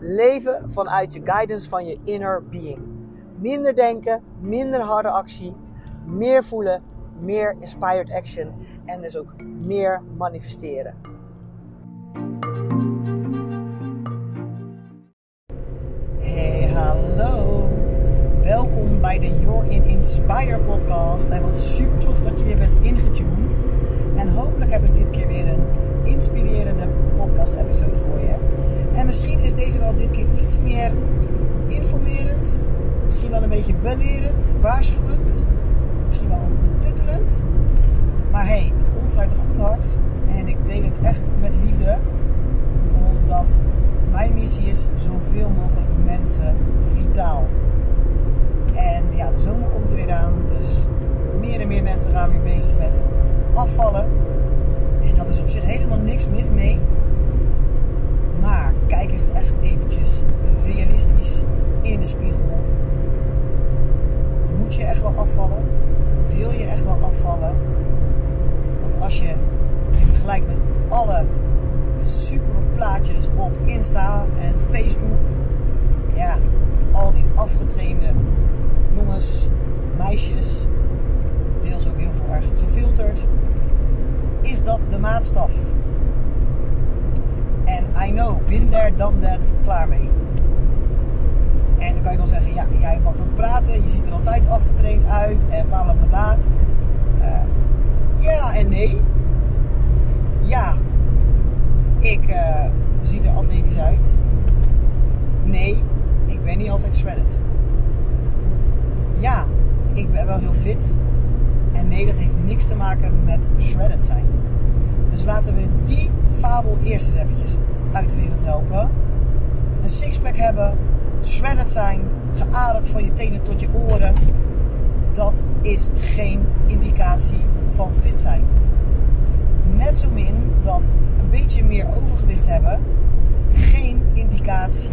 Leven vanuit je guidance van je inner being. Minder denken, minder harde actie, meer voelen, meer inspired action en dus ook meer manifesteren. Hey, hallo. Welkom bij de Your in Inspire podcast. En wat super tof dat je weer bent ingetuned. En hopelijk heb ik dit keer weer een inspirerende podcast episode voor je. En misschien is deze wel dit keer iets meer informerend. Misschien wel een beetje belerend, waarschuwend. Misschien wel betuttelend. Maar hey, het komt vanuit een goed hart. En ik deel het echt met liefde. Omdat mijn missie is zoveel mogelijk mensen vitaal. En ja, de zomer komt er weer aan. Dus meer en meer mensen gaan weer bezig met afvallen. En dat is op zich helemaal niks mis mee. Kijk eens echt eventjes realistisch in de spiegel. Moet je echt wel afvallen? Wil je echt wel afvallen? Want als je je vergelijkt met alle super plaatjes op Insta en Facebook. Ja, al die afgetrainde jongens, meisjes, deels ook heel veel erg gefilterd. Is dat de maatstaf? I know, been there, done that, klaar mee. En dan kan je wel zeggen, ja, jij wat praten, je ziet er altijd afgetraind uit en bla bla bla. Uh, ja en nee. Ja, ik uh, zie er atletisch uit. Nee, ik ben niet altijd shredded. Ja, ik ben wel heel fit. En nee, dat heeft niks te maken met shredded zijn. Dus laten we die fabel eerst eens eventjes uit de wereld helpen. Een sixpack hebben, shredded zijn, geaderd van je tenen tot je oren. Dat is geen indicatie van fit zijn. Net zo min dat een beetje meer overgewicht hebben geen indicatie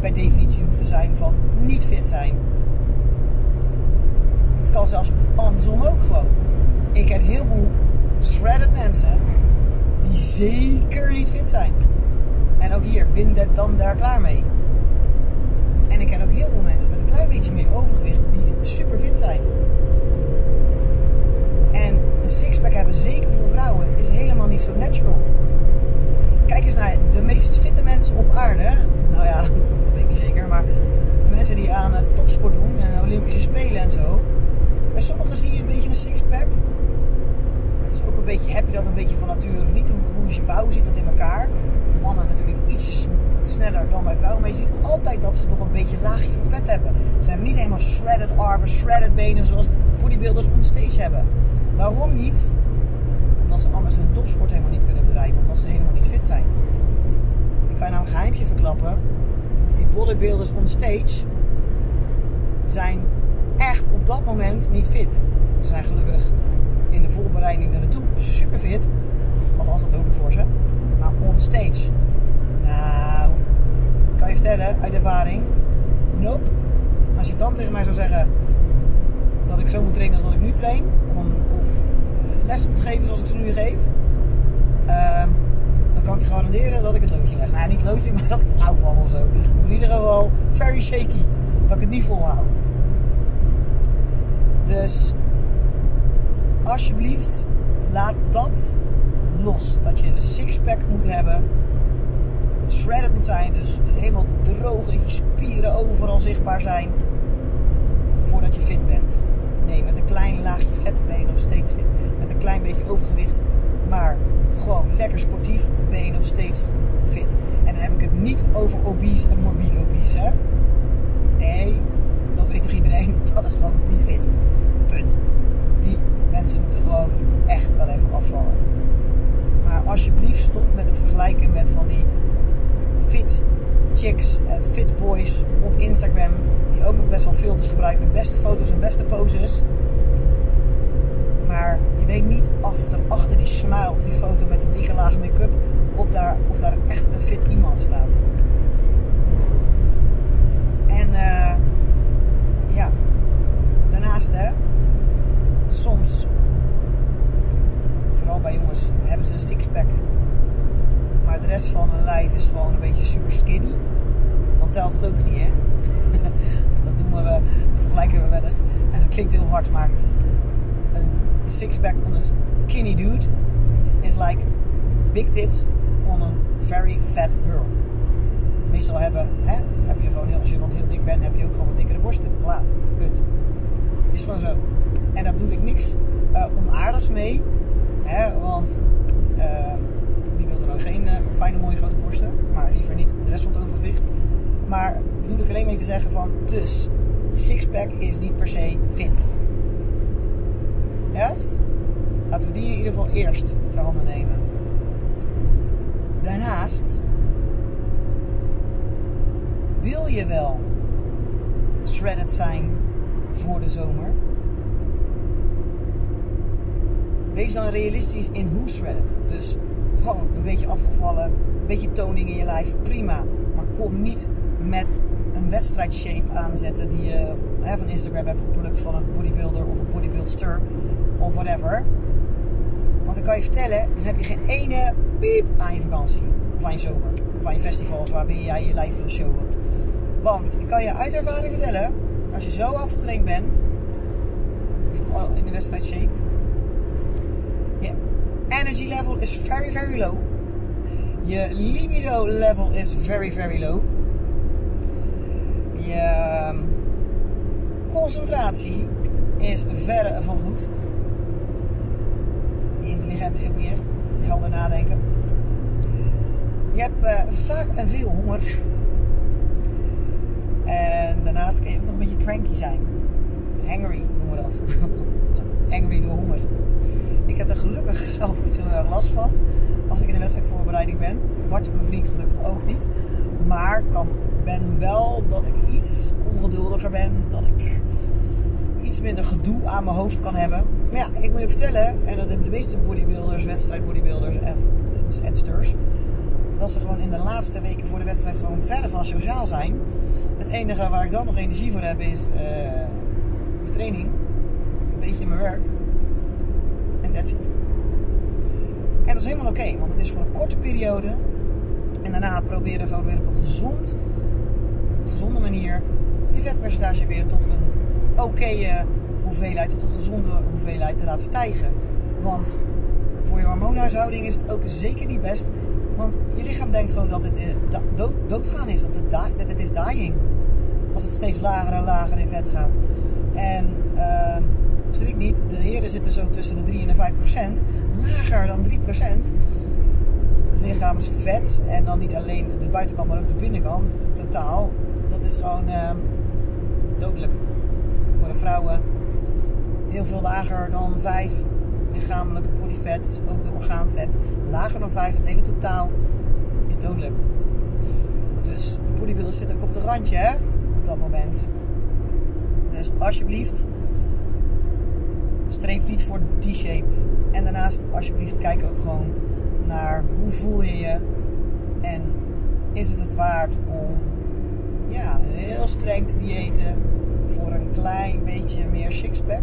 per definitie hoeft te zijn van niet fit zijn. Het kan zelfs andersom ook gewoon. Ik ken heel veel shredded mensen die zeker niet fit zijn. En ook hier, bin dan daar klaar mee. En ik ken ook heel veel mensen met een klein beetje meer overgewicht die super fit zijn. En een sixpack hebben, zeker voor vrouwen, is helemaal niet zo natural. Kijk eens naar de meest fitte mensen op aarde. Nou ja, dat weet ik niet zeker, maar de mensen die aan topsport doen en Olympische Spelen en zo. Bij sommigen zie je een beetje een sixpack. Het is ook een beetje, heb je dat een beetje van nature of niet? Hoe, hoe je bouw, zit dat in elkaar? Mannen natuurlijk dan bij vrouwen. Maar je ziet altijd dat ze nog een beetje laagje van vet hebben. Ze hebben niet helemaal shredded armen, shredded benen zoals bodybuilders onstage hebben. Waarom niet? Omdat ze anders hun topsport helemaal niet kunnen bedrijven. Omdat ze helemaal niet fit zijn. Ik kan je nou een geheimje verklappen. Die bodybuilders onstage zijn echt op dat moment niet fit. Ze zijn gelukkig in de voorbereiding er naartoe super fit. Althans, dat hoop ik voor ze. Maar onstage. Nou, kan je vertellen uit ervaring. Nope. Als je dan tegen mij zou zeggen dat ik zo moet trainen als dat ik nu train. Of, of les moet geven zoals ik ze nu geef. Uh, dan kan ik je garanderen dat ik het loodje leg. Nou, niet loodje, maar dat ik flauw val of zo. In ieder geval very shaky. Dat ik het niet volhoud. Dus alsjeblieft, laat dat los. Dat je een sixpack moet hebben. Shredded moet zijn, dus helemaal droog, dat je spieren overal zichtbaar zijn. Voordat je fit bent. Nee, met een klein laagje vet ben je nog steeds fit. Met een klein beetje overgewicht, maar gewoon lekker sportief ben je nog steeds fit. En dan heb ik het niet over obese en morbide obese, hè? Nee, dat weet toch iedereen? Dat is gewoon niet fit. Punt. Die mensen moeten gewoon echt wel even afvallen. Maar alsjeblieft stop met het vergelijken met van die fit chicks, het fit boys op Instagram, die ook nog best wel filters gebruiken, beste foto's en beste poses. Maar je weet niet of er achter die smile op die foto met de dikke laag make-up of daar, of daar echt een fit iemand staat. En uh, ja, daarnaast hè, soms, vooral bij jongens, hebben ze een sixpack. Maar de rest van hun lijf is gewoon een beetje super skinny. Telt het ook niet hè. dat doen we, vergelijken we wel eens. En dat klinkt heel hard, maar een six-pack on a skinny dude is like big tits on a very fat girl. Meestal hebben, hè, heb je gewoon, als je wat heel dik bent, heb je ook gewoon wat dikkere borsten. Klaar, punt. Is gewoon zo. En daar bedoel ik niks uh, onaardigs mee. Hè, want die wil er ook geen uh, fijne, mooie grote borsten. Maar liever niet de rest van het overgewicht. Maar bedoel ik alleen mee te zeggen van, dus, sixpack is niet per se fit. Yes? Laten we die in ieder geval eerst ter handen nemen. Daarnaast wil je wel shredded zijn voor de zomer. Wees dan realistisch in hoe shredded. Dus gewoon een beetje afgevallen, een beetje toning in je lijf, prima. Maar kom niet met een wedstrijdshape aanzetten die je hè, van Instagram hebt geplukt van een bodybuilder of een bodybuildster of whatever. Want dan kan je vertellen, dan heb je geen ene piep aan je vakantie. Aan je zomer. Aan je festivals waarbij jij je lijf wil showen. Want ik kan je uit ervaring vertellen, als je zo afgetraind bent, in de wedstrijd shape, je energy level is very, very low. Je libido level is very, very low. Je ehm, concentratie is verre van goed. Je intelligentie ook niet echt. Helder nadenken. Je hebt uh, vaak en veel honger. En daarnaast kun je ook nog een beetje cranky zijn. Hangry noemen we dat. Hangry door honger. Ik heb er gelukkig zelf niet zo erg last van. Als ik in de wedstrijdvoorbereiding ben. Bart, mijn vriend, gelukkig ook niet. Maar kan, ben wel dat ik iets ongeduldiger ben. Dat ik iets minder gedoe aan mijn hoofd kan hebben. Maar ja, ik moet je vertellen, en dat hebben de meeste bodybuilders, wedstrijdbodybuilders en edsters, dat ze gewoon in de laatste weken voor de wedstrijd gewoon verder van sociaal zijn. Het enige waar ik dan nog energie voor heb is uh, mijn training, een beetje mijn werk en that's it. En dat is helemaal oké, want het is voor een korte periode. En daarna proberen gewoon weer op een gezond, gezonde manier je vetpercentage weer tot een oké hoeveelheid, tot een gezonde hoeveelheid te laten stijgen. Want voor je hormoonhuishouding is het ook zeker niet best. Want je lichaam denkt gewoon dat het eh, dood, doodgaan is, dat het, dat het is dying. Als het steeds lager en lager in vet gaat. En uh, schrik niet, de heren zitten zo tussen de 3 en de 5 procent. Lager dan 3 procent lichaamsvet. En dan niet alleen de buitenkant, maar ook de binnenkant. Totaal. Dat is gewoon uh, dodelijk voor de vrouwen heel veel lager dan 5 lichamelijke bodyfat, ook de orgaanvet. Lager dan 5, het hele totaal is dodelijk. Dus de bodybuilder zit ook op het randje hè, op dat moment. Dus alsjeblieft, streef niet voor die shape. En daarnaast, alsjeblieft, kijk ook gewoon naar hoe voel je je en is het het waard om ja, heel streng te diëten voor een klein beetje meer sixpack?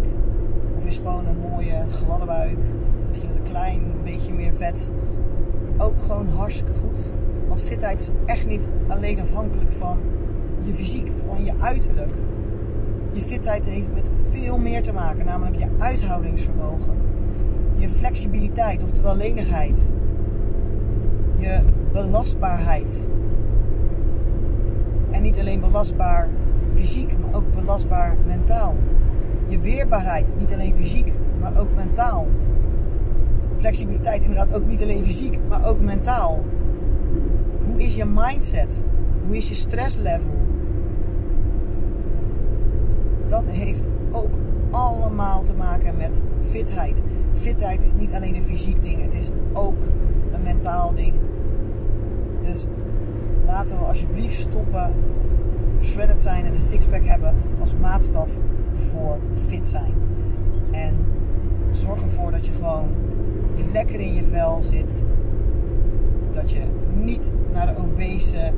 Of is gewoon een mooie gladde buik, misschien een klein beetje meer vet, ook gewoon hartstikke goed. Want fitheid is echt niet alleen afhankelijk van je fysiek, van je uiterlijk. Je fitheid heeft met veel meer te maken, namelijk je uithoudingsvermogen, je flexibiliteit, oftewel lenigheid, je belastbaarheid. Niet alleen belastbaar fysiek, maar ook belastbaar mentaal. Je weerbaarheid, niet alleen fysiek, maar ook mentaal. Flexibiliteit, inderdaad, ook niet alleen fysiek, maar ook mentaal. Hoe is je mindset? Hoe is je stresslevel? Dat heeft ook allemaal te maken met fitheid. Fitheid is niet alleen een fysiek ding, het is ook een mentaal ding. Dus laten we alsjeblieft stoppen shredded zijn en een sixpack hebben als maatstaf voor fit zijn. En zorg ervoor dat je gewoon lekker in je vel zit. Dat je niet naar de obese,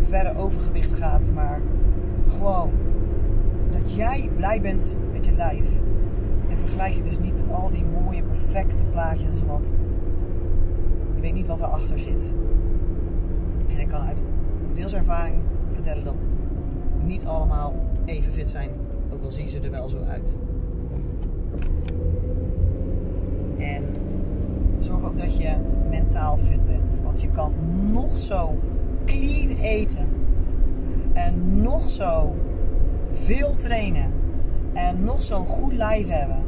verre overgewicht gaat, maar gewoon dat jij blij bent met je lijf. En vergelijk je dus niet met al die mooie, perfecte plaatjes, want je weet niet wat erachter zit. En ik kan uit deelservaring vertellen dat niet allemaal even fit zijn, ook al zien ze er wel zo uit. En zorg ook dat je mentaal fit bent, want je kan nog zo clean eten en nog zo veel trainen en nog zo'n goed lijf hebben.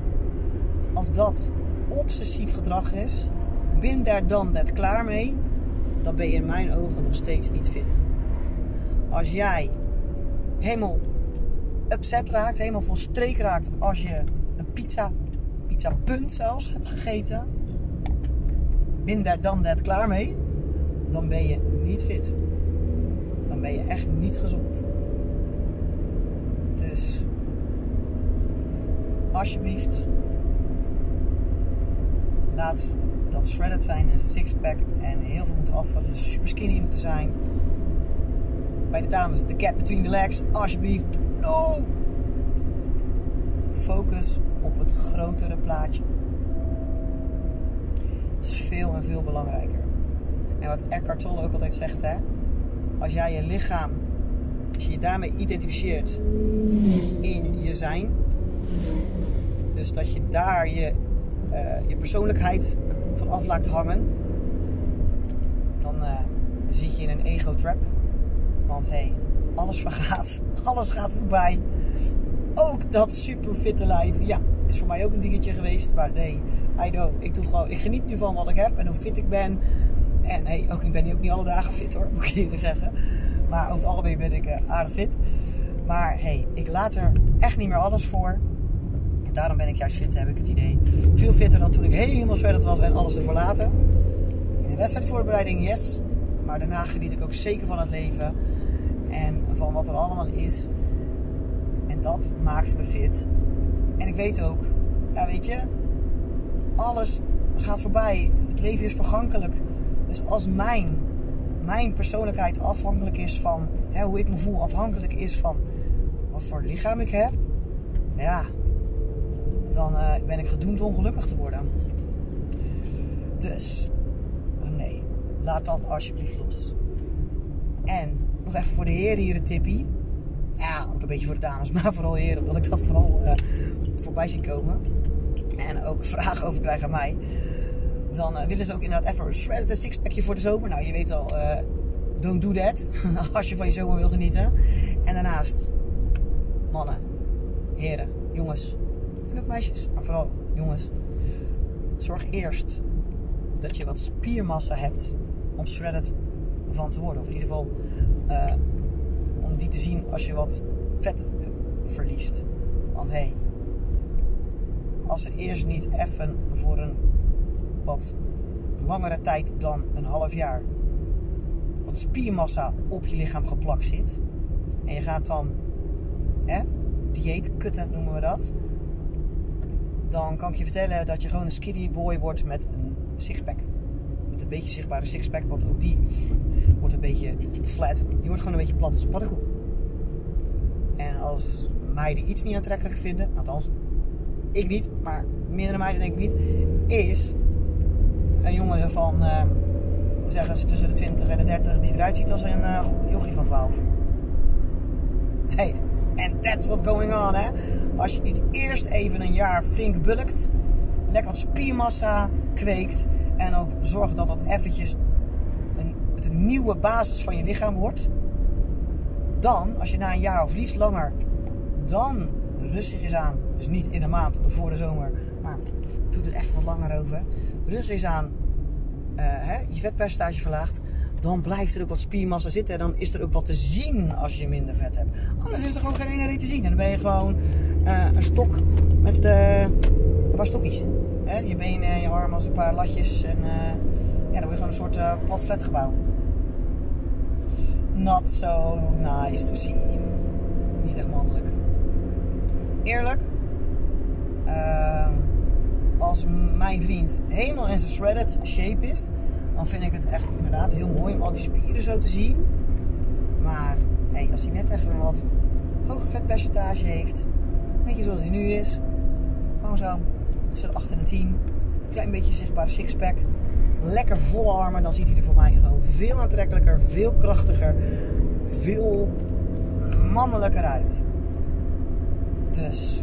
Als dat obsessief gedrag is, bin daar dan net klaar mee, dan ben je in mijn ogen nog steeds niet fit. Als jij helemaal upset raakt, helemaal van streek raakt als je een pizza, pizza punt zelfs, hebt gegeten, bin daar dan net klaar mee, dan ben je niet fit. Dan ben je echt niet gezond. Dus alsjeblieft, laat dat shredded zijn, een sixpack en heel veel moeten afvallen, super skinny moeten zijn. Bij de dames, de gap between the legs, alsjeblieft, no! Focus op het grotere plaatje. Dat is veel en veel belangrijker. En wat Eckhart Tolle ook altijd zegt, hè? Als jij je lichaam, als je je daarmee identificeert in je zijn, dus dat je daar je, uh, je persoonlijkheid van af laat hangen, dan uh, zit je in een ego-trap. Want hé, hey, alles vergaat, alles gaat voorbij. Ook dat super fitte lijf, ja, is voor mij ook een dingetje geweest. Maar nee, I know, ik, doe gewoon, ik geniet nu van wat ik heb en hoe fit ik ben. En hey, ook, ik ben ook niet alle dagen fit hoor, moet ik eerlijk zeggen. Maar over het algemeen ben ik uh, aardig fit. Maar hey, ik laat er echt niet meer alles voor. Daarom ben ik juist fit, heb ik het idee. Veel fitter dan toen ik helemaal shredded was en alles ervoor laten. In de wedstrijdvoorbereiding, yes. Maar daarna geniet ik ook zeker van het leven. En van wat er allemaal is. En dat maakt me fit. En ik weet ook, ja weet je, alles gaat voorbij. Het leven is vergankelijk. Dus als mijn, mijn persoonlijkheid afhankelijk is van hè, hoe ik me voel, afhankelijk is van wat voor lichaam ik heb, ja, dan uh, ben ik gedoemd ongelukkig te worden. Dus, nee, laat dat alsjeblieft los. En nog even voor de heren hier een tippie. Ja, ook een beetje voor de dames, maar vooral heren, omdat ik dat vooral uh, voorbij zie komen. En ook vragen over krijgen aan mij. Dan uh, willen ze ook inderdaad even een shredded sixpackje voor de zomer. Nou, je weet al, don't do that. als je van je zomer wil genieten. En daarnaast, mannen, heren, jongens, meisjes, maar vooral jongens. Zorg eerst dat je wat spiermassa hebt om shredded van te worden. Of in ieder geval uh, om die te zien als je wat vet verliest. Want hé, hey, als er eerst niet even voor een wat langere tijd dan een half jaar wat spiermassa op je lichaam geplakt zit. En je gaat dan hè, dieet kutten noemen we dat. Dan kan ik je vertellen dat je gewoon een skinny boy wordt met een sixpack. Met een beetje zichtbare sixpack, want ook die wordt een beetje flat. Je wordt gewoon een beetje plat als een paddenkoek. En als meiden iets niet aantrekkelijk vinden, althans ik niet, maar meerdere meiden denk ik niet, is een jongen van, uh, zeggen ze tussen de 20 en de 30 die eruit ziet als een uh, van 12. Hey, and that's what's going on, hè. Als je niet eerst even een jaar flink bulkt, lekker wat spiermassa kweekt en ook zorgt dat dat eventjes een, nieuwe basis van je lichaam wordt, dan, als je na een jaar of liefst langer, dan rustig is aan, dus niet in de maand voor de zomer, maar doe er even wat langer over. Rustig is aan uh, hè, je vetpercentage verlaagt, dan blijft er ook wat spiermassa zitten. En dan is er ook wat te zien als je minder vet hebt. Anders is er gewoon geen ene te zien. En dan ben je gewoon uh, een stok met uh, een paar stokjes. Hè? Je benen en je armen als een paar latjes. En ja, dan word je gewoon een soort plat not so nice to see. Niet echt mannelijk. Eerlijk, als mijn vriend helemaal in zijn shredded shape is, dan vind ik het echt inderdaad heel mooi om al die spieren zo te zien. Maar hey, als hij net even een wat hoge vetpercentage heeft, weet je zoals hij nu is, gewoon zo tussen de 8 en de 10, klein beetje zichtbare sixpack, lekker volle armen, dan ziet hij er voor mij gewoon veel aantrekkelijker, veel krachtiger, veel mannelijker uit. Dus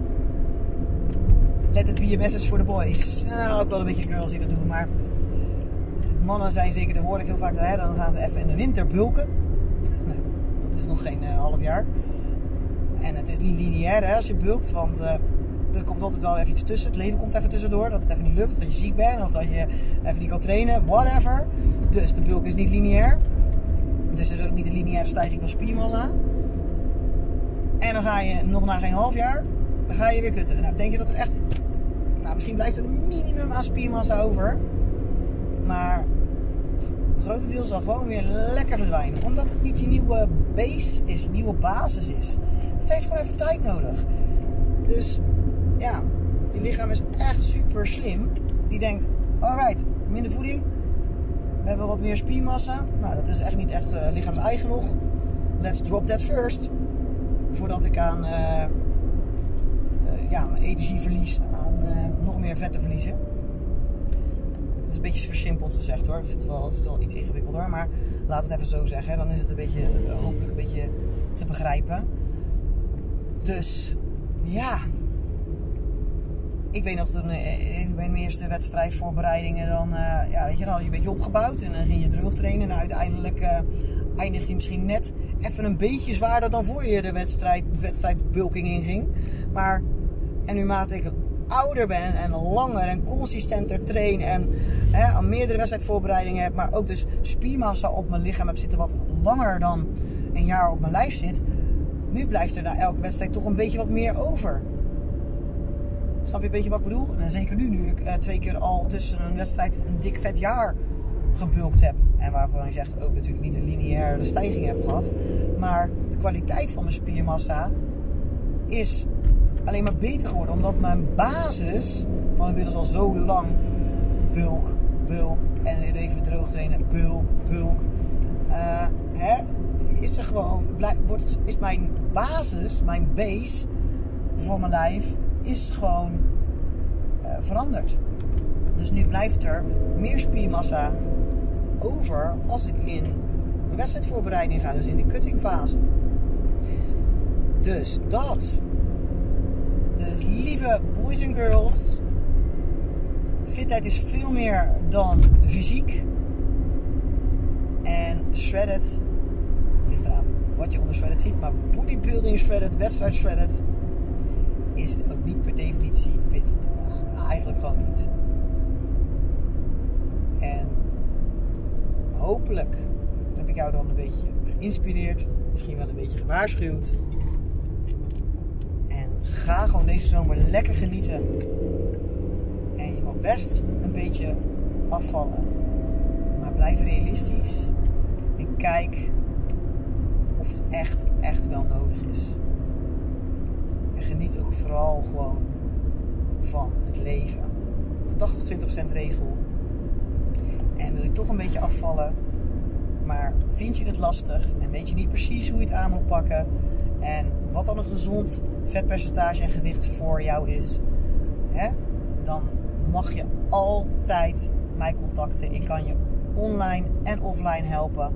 let it be a message for the boys. Nou, ook wel een beetje girls die dat doen, maar mannen zijn zeker, dat hoor ik heel vaak, hè, dan gaan ze even in de winter bulken. Dat is nog geen uh, half jaar. En het is niet lineair hè, als je bulkt, want uh, er komt altijd wel even iets tussen. Het leven komt even tussendoor, dat het even niet lukt, of dat je ziek bent, of dat je even niet kan trainen, whatever. Dus de bulk is niet lineair. Dus er is ook niet een lineaire stijging van spiermassa. En dan ga je nog na geen half jaar, dan ga je weer kutten. Nou, denk je dat er echt, nou misschien blijft er een minimum aan spiermassa over. Maar grote deel zal gewoon weer lekker verdwijnen. Omdat het niet die nieuwe base is, nieuwe basis is. Het heeft gewoon even tijd nodig. Dus ja, die lichaam is echt super slim. Die denkt, alright, minder voeding. We hebben wat meer spiermassa. Nou, dat is echt niet echt uh, lichaams-eigen nog. Let's drop that first. Voordat ik aan uh, uh, ja, mijn energieverlies aan nog meer vet te verliezen een beetje versimpeld gezegd hoor. Het is wel, het is wel iets ingewikkelder. Maar laat het even zo zeggen. Dan is het een beetje, eh, hopelijk een beetje te begrijpen. Dus ja. Ik weet nog toen eh, bij mijn eerste wedstrijdvoorbereidingen. Dan, uh, ja, weet je, dan had je een beetje opgebouwd. En dan ging je terug trainen. En uiteindelijk uh, eindig je misschien net even een beetje zwaarder dan voor je de wedstrijd, wedstrijdbulking inging. Maar en nu maat ik ouder ben en langer en consistenter train en hè, meerdere wedstrijdvoorbereidingen heb, maar ook dus spiermassa op mijn lichaam heb zitten wat langer dan een jaar op mijn lijf zit, nu blijft er na elke wedstrijd toch een beetje wat meer over. Snap je een beetje wat ik bedoel? En zeker nu, nu ik eh, twee keer al tussen een wedstrijd een dik vet jaar gebulkt heb. En waarvan je zegt ook natuurlijk niet een lineaire stijging heb gehad. Maar de kwaliteit van mijn spiermassa is alleen maar beter geworden. Omdat mijn basis van inmiddels al zo lang bulk, bulk en even droog trainen, bulk, bulk. Uh, hè, is er gewoon, wordt, is mijn basis, mijn base voor mijn lijf, is gewoon uh, veranderd. Dus nu blijft er meer spiermassa over als ik in een wedstrijdvoorbereiding ga, dus in de cuttingfase. Dus dat dus lieve boys en girls, fitheid is veel meer dan fysiek. En shredded, ligt eraan wat je onder shredded ziet, maar bodybuilding shredded, wedstrijd shredded, is ook niet per definitie fit. Eigenlijk gewoon niet. En hopelijk heb ik jou dan een beetje geïnspireerd, misschien wel een beetje gewaarschuwd ga gewoon deze zomer lekker genieten. En je mag best een beetje afvallen. Maar blijf realistisch. En kijk of het echt, echt wel nodig is. En geniet ook vooral gewoon van het leven. De 80-20% regel. En wil je toch een beetje afvallen, maar vind je het lastig en weet je niet precies hoe je het aan moet pakken en wat dan een gezond vetpercentage en gewicht voor jou is, hè, dan mag je altijd mij contacten. Ik kan je online en offline helpen.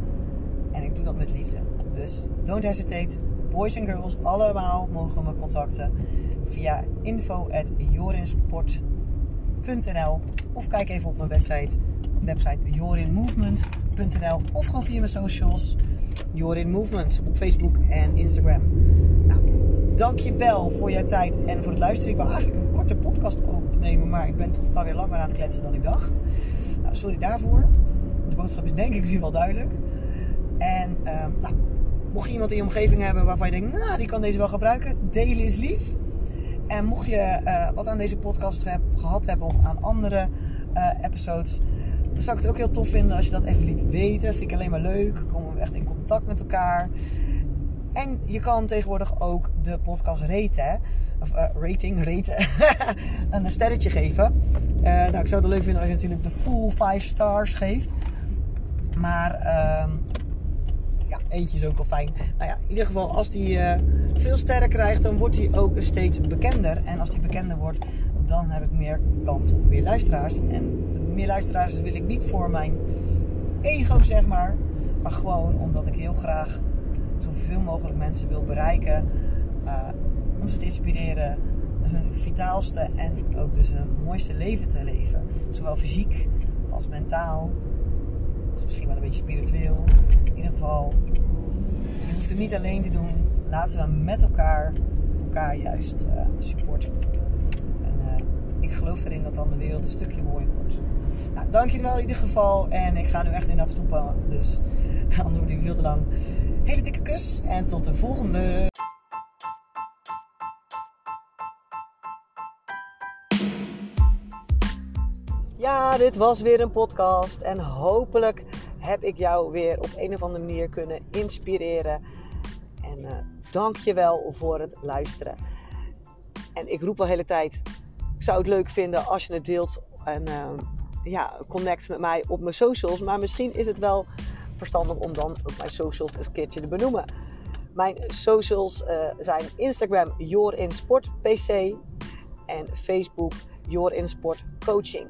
En ik doe dat met liefde. Dus don't hesitate. Boys en girls, allemaal mogen me contacten via info.jorinsport.nl of kijk even op mijn website, website jorinmovement.nl of gewoon via mijn socials Jorin Movement op Facebook en Instagram. Nou, dankjewel voor jouw tijd en voor het luisteren. Ik wil eigenlijk een korte podcast opnemen, maar ik ben toch wel weer langer aan het kletsen dan ik dacht. Nou, sorry daarvoor. De boodschap is denk ik nu wel duidelijk. En uh, nou, mocht je iemand in je omgeving hebben waarvan je denkt, nou, die kan deze wel gebruiken, delen is lief. En mocht je uh, wat aan deze podcast gehad hebben of aan andere uh, episodes, dan zou ik het ook heel tof vinden als je dat even liet weten. Vind ik alleen maar leuk. Komen we echt in contact met elkaar. En je kan tegenwoordig ook de podcast raten. Of uh, rating, een sterretje geven. Uh, nou, ik zou het leuk vinden als je natuurlijk de full 5 stars geeft. Maar uh, ja, eentje is ook wel fijn. Nou ja, in ieder geval, als die uh, veel sterren krijgt, dan wordt hij ook steeds bekender. En als die bekender wordt, dan heb ik meer kans op meer luisteraars. En meer luisteraars wil ik niet voor mijn ego, zeg maar. Maar gewoon omdat ik heel graag zoveel mogelijk mensen wil bereiken. Uh, om ze te inspireren hun vitaalste en ook dus hun mooiste leven te leven. Zowel fysiek als mentaal. Als misschien wel een beetje spiritueel. In ieder geval, je hoeft het niet alleen te doen. Laten we met elkaar elkaar juist uh, supporten. En uh, ik geloof erin dat dan de wereld een stukje mooier wordt. Nou, dank je wel in ieder geval. En ik ga nu echt in dat stoepen. Dus anders wordt die veel te lang. Hele dikke kus en tot de volgende. Ja, dit was weer een podcast. En hopelijk heb ik jou weer op een of andere manier kunnen inspireren. En uh, dank je wel voor het luisteren. En ik roep al de hele tijd: ik zou het leuk vinden als je het deelt. En uh, ja, connect met mij op mijn socials. Maar misschien is het wel verstandig om dan ook mijn socials een keertje te benoemen. Mijn socials uh, zijn Instagram YourInSportPC en Facebook YourInSportCoaching.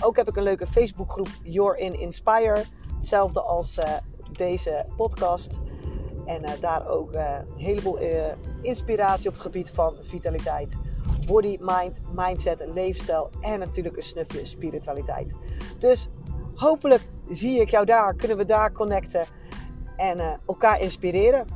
Ook heb ik een leuke Facebookgroep Your in Inspire. Hetzelfde als uh, deze podcast. En uh, daar ook een heleboel inspiratie op het gebied van vitaliteit body, mind, mindset, leefstijl en natuurlijk een snufje spiritualiteit. Dus hopelijk zie ik jou daar, kunnen we daar connecten en uh, elkaar inspireren.